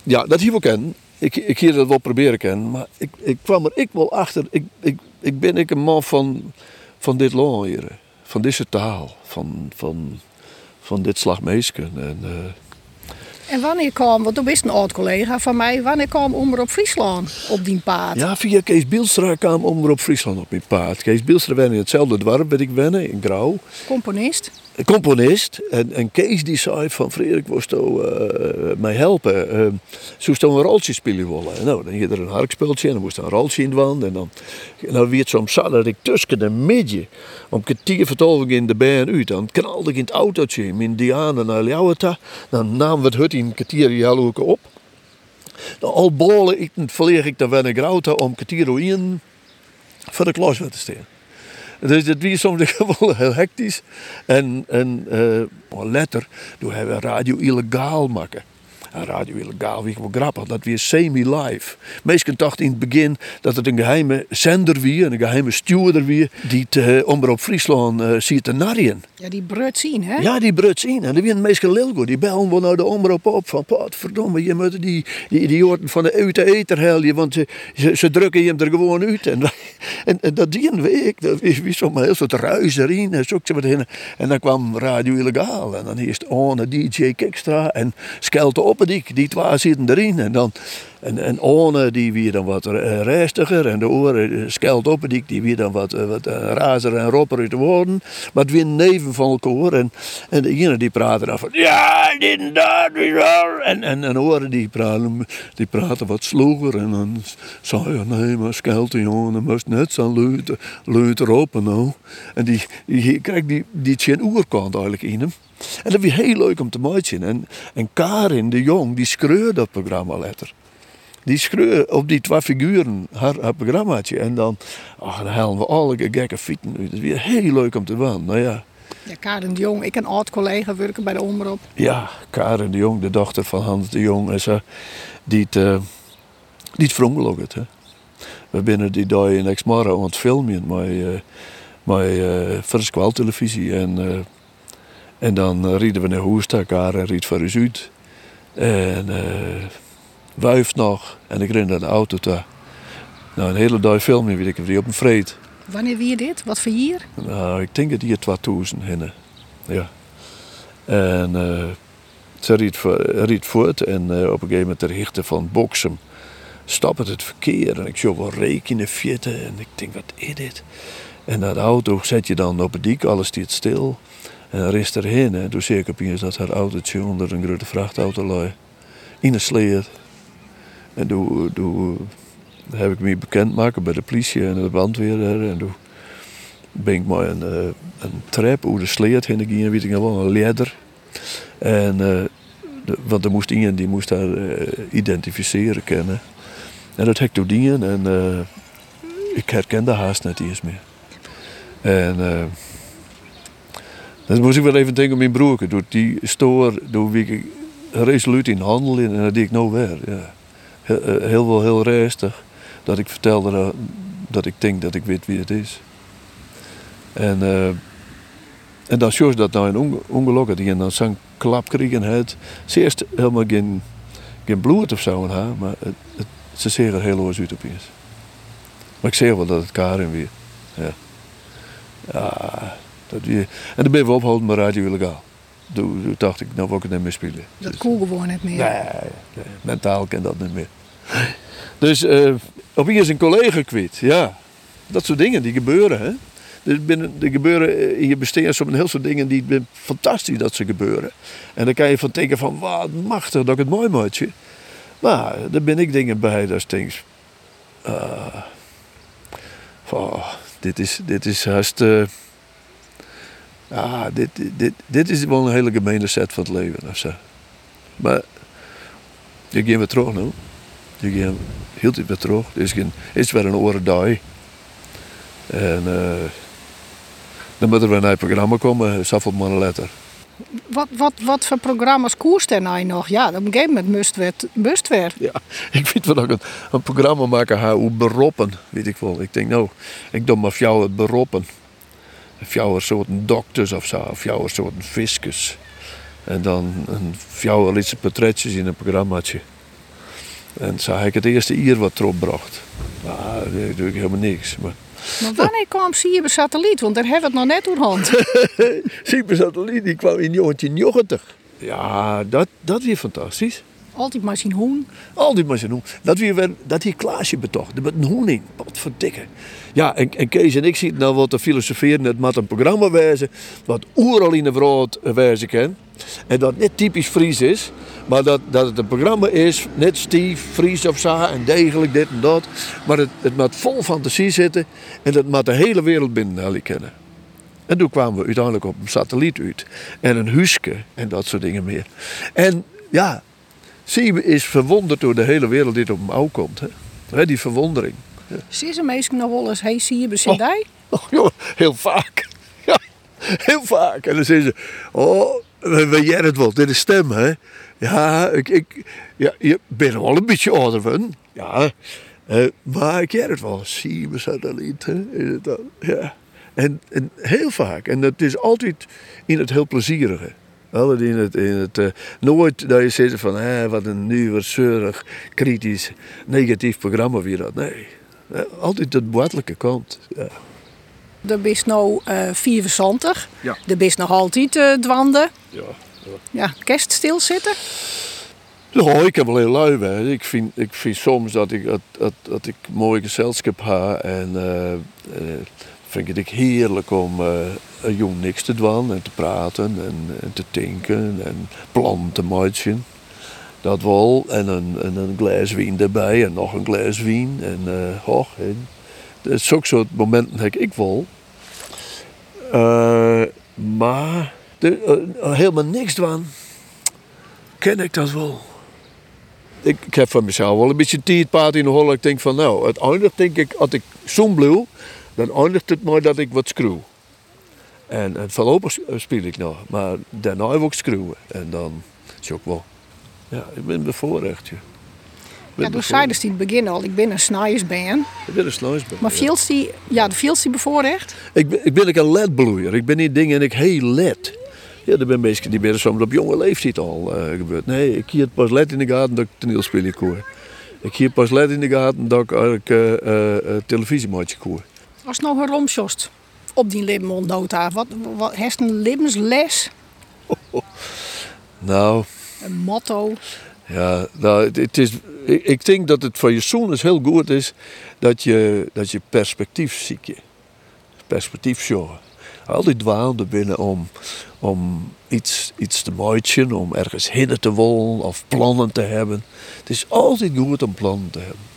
ja dat hier wel kennen. Ik, ik hier dat wel proberen kennen. Maar ik, ik kwam er ik wel achter. Ik, ik, ik ben ik een man van, van dit land hier. Van deze taal. Van, van, van dit slagmeesken. En, eh, En wanneer kwam, want toen wist een oud collega van mij, wanneer kwam Omroep Friesland op die paard? Ja, via Kees Bielstra kwam Omroep Friesland op mijn paard. Kees Bielstra woonde in hetzelfde dorp waar ik woonde, in Grauw. Componist. Componist. En, en Kees die zei van Frederik, was jou eh, mij helpen? Uh, Zou je een roltje spelen willen? En Nou, dan had er een harkspeltje en dan moest er een roltje in de wand. En dan, en dan werd zo'n zaterdag tussen de midden. Om kwartier vertolving in de baan uit. Dan knalde ik in het autootje in Diana naar Ljouweta. Dan namen we het hut in een kwartier Jaloeke op. Dan al bolen ik verleeg ik dan weer naar Grauwta om kwartier in voor de klas te staan. Dus het was soms gewoon heel hectisch. En, en uh, later toen hebben we radio illegaal maken. En radio illegaal, wie wel grappig, dat weer semi-live. Meestal dachten in het begin dat het een geheime zender wie, een geheime steward wie, die het uh, Omroep Friesland uh, ziet te narien. Ja, die brut zien, hè? Ja, die brut zien. En die waren meestal goed. Die bellen wel naar de omroep op van, verdomme, je moet die, die idioten van de uit de eter helden, want ze, ze, ze, drukken je hem er gewoon uit. En, en, en dat die een week, dat is wie zo'n heel soort ruis erin en zo. En dan kwam Radio Illegaal en dan eerst One, DJ Kikstra en Skelte Oppedik, die twee zitten erin. En dan en, en One die weer dan wat rustiger en de oren Skelt Oppedik die weer dan wat, wat razer en ropper uit de woorden. Maar het neven van elkaar. En, en de ene die praten dan van ja, dit en dat, en, en, en oren die praten, die praten wat sloger. En dan zei je nee, maar Skelte jongen, moest net zo luid, luid roepen. En die, die krijgt die, die tjen oerkant eigenlijk in hem. En dat was heel leuk om te maken. En, en Karin de Jong, die schreeuwde dat programma letter. Die schreeuwde op die twee figuren haar, haar programmaatje. En dan, ach, dan halen we alle gekke fieten uit. Het is weer heel leuk om te doen. Nou ja. Ja, Karen de Jong, ik een oud collega werken bij de Omroep. Ja, Karen de Jong, de dochter van Hans de Jong. En ze, die het, uh, die het hè. We binnen die dag in Exmara aan het filmen met, uh, met uh, voor televisie. En, uh, en dan rieden we naar Hoesta, Karen riet voor uit. En wuif nog en ik ren naar de auto toe. Nou, een hele dag filmen weet ik weer op een vreed. Wanneer wie dit? Wat voor jaar? Nou, ik denk dat hier 2000 hinnen. Ja. En uh, ze riet, riet voort en uh, op een gegeven moment richten van Boksem stapt het verkeer en ik zie wel rekenen fitten en ik denk wat is dit? En de auto zet je dan op het dik, alles stiet stil. En dan is erheen en toen zie ik opeens dat haar autootje onder een grote vrachtauto lag. In een sleer. En toen, heb ik me bekend maken bij de politie en de brandweer. En toen ben ik maar een, een trap over de sleet heen weet ik een leider. En, uh, de, want er moest iemand die moest daar uh, identificeren kennen. En dat heb ik toen dingen en uh, ik herkende haast net eens meer. En dan moest ik wel even denken aan mijn broer. Door die stoor, door wie ik resoluut in handel in en dat deed ik nou weer. Heel, heel wel heel rustig. Dat ik vertelde dat, ik denk dat ik weet wie het is. En, uh, en dan zoals dat nou een ongeluk die en dan zo'n klap kregen het. Ze eerst helemaal geen, geen bloed of zo haar, maar het, het, ze zeggen heel uit opeens. Maar ik zeg wel dat het Karin weer. Ja. ja dat weer. En dan ben we opgehouden met Radio Illegaal. Toen, dacht ik, nou wil ik het niet meer spelen. Dat dus, gewoon niet meer. Nee, nee, mentaal kan dat niet meer. Dus uh, opeens een collega kwijt, ja. Dat soort dingen die gebeuren, hè. Er, binnen, er gebeuren in je bestaan soms heel veel dingen die fantastisch dat ze gebeuren. En dan kan je van denken van, wat machtig dat ik het mooi maatje. Maar er ben ik dingen bij dat denk, uh, oh, dit is, dit is haast... Uh, ah, dit, dit, dit is wel een hele gemene set van het leven. Of zo. Maar je gaat weer terug nu. Je gaat heel tijd weer terug. Het is, geen, is weer een oren dag. En uh, dan moet er weer naar het programma komen, zoveel mannen letter. Wat, wat, wat voor programma's koerst er nou nog? Ja, op een gegeven moment het best weer. Ja, ik weet wel ik een, een programma maken ga hoe beroppen, weet ik wel. Ik denk nou, ik doe maar jou het beroppen. Of jou een soort dokters of zo, of jou een soort fiscus. En dan een jou lietse portretjes in een programmaatje. En zo heb ik het eerste uur wat erop bracht. Nou, dat doe ik helemaal niks. Maar, maar wanneer kwam Sieber Satelliet? Want daar hebben we het nog net door hand. Sieber Satelliet die kwam in 1990. Ja, dat, dat weer fantastisch. Altijd maar zien hoen. Al die mensen doen. Dat weer dat hier Klaasje betocht. Met een hoening. Wat verdikke. Ja, en, en Kees en ik zitten nou wat te filosoferen. Het moet een programma wijzen. Wat oeral in de wijzen kan. En dat niet typisch Fries is. Maar dat, dat het een programma is. Net stief, Fries of zo. En degelijk dit en dat. Maar het, het vol fantasie zitten. En dat moet de hele wereld binnen kennen. En toen kwamen we uiteindelijk op een satelliet uit. En een huske en dat soort dingen meer. En ja, Siebe is verwonderd door de hele wereld die op hem komt. Hè? Hè, die verwondering. Zie ze meestal nog wel eens, hey, zie je bezit hij? Oh, joh, heel vaak. Ja, heel vaak. En dan zeggen ze, oh, weet jij het wel, dit is stem, hè? Ja, ik, ik ja, je bent wel een beetje ouder van. Ja, maar ik jij het wel. Siebe satelliet, hè? Is het dan? Ja. En, en heel vaak. En het is altijd in het heel plezierige. Altijd in het, in het eh, nooit dat je zegt van, hé, wat een nieuwsgierig, kritisch, negatief programma weer dat. Nee, Eh, altijd de boetelijke kant. Ja. Er is nou eh 74. Ja. Er is nog altijd eh dwanden. Ja. Ja, kerst stilzitten. Ja, ik heb wel heel lui bij. Ik vind, ik vind soms dat ik, dat, dat, dat ik mooi gezelschap heb. En eh eh, vind ik het heerlijk om een jong niks te doen en te praten en, te tinken en plannen te maken. Dat wel. En een, en een glas wien erbij en nog een glas wien. En eh hoch, en, dat soort momenten heb ik wel. Eh, maar de, helemaal niks doen, ken ik dat wel. Ik, heb van mezelf wel een beetje tietpaard in de hol. Ik denk van nou, het eindigt denk ik, als ik zo'n blauw, dan eindigt het maar dat ik wat screw. En, en voorlopig speel ik nog, maar daarna wil ik screwen. En dan is ook wel. Ja, ik ben bevoorrecht. Je. Ja, toen zei dus in het begin al, ik ben een snijersband. Ik ben een sluisband. Maar veels die, ja, de veels die bevoorrecht. Ik ben, ik ben ook een ledbloeier. Ik ben niet dingen en ik heel led. Ja, er zijn mensen die ben soms op jonge leeftijd al eh, gebeurd. Nee, ik hier pas led in de gaten dat ik toneelspelen koor. Ik hier pas led in de gaten dat ik uh, uh, televisiemaatje koor. Als nou een romsjost op die dood wat, wat heeft een levensles, Nou, een motto. ja, nou, het, is, ik, ik denk dat het voor je zoon is heel goed is dat je, dat je perspectief ziet. Je. Perspectief zorgen. Altijd dwaalde binnen om, om iets, iets te maken, om ergens heen te willen of plannen te hebben. Het is altijd goed om plannen te hebben.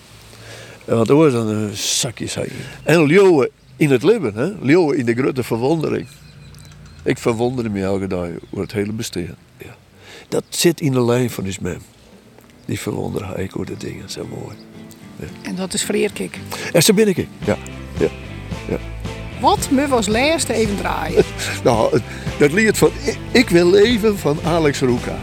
Want er dan een zakje zijn. En leeuwen in het leven, hè? leeuwen in de grote verwondering. Ik verwonder me elke dag over het hele bestaan. Ja. Dat zit in de lijn van die man. Die verwonderen ik over de dingen, zo mooi. En dat is Vreerkik. En zo ben ik. Ja. ja. ja. Wat me was laatste even draaien. Nou, dat lied van Ik- Ik wil leven van Alex Roeka.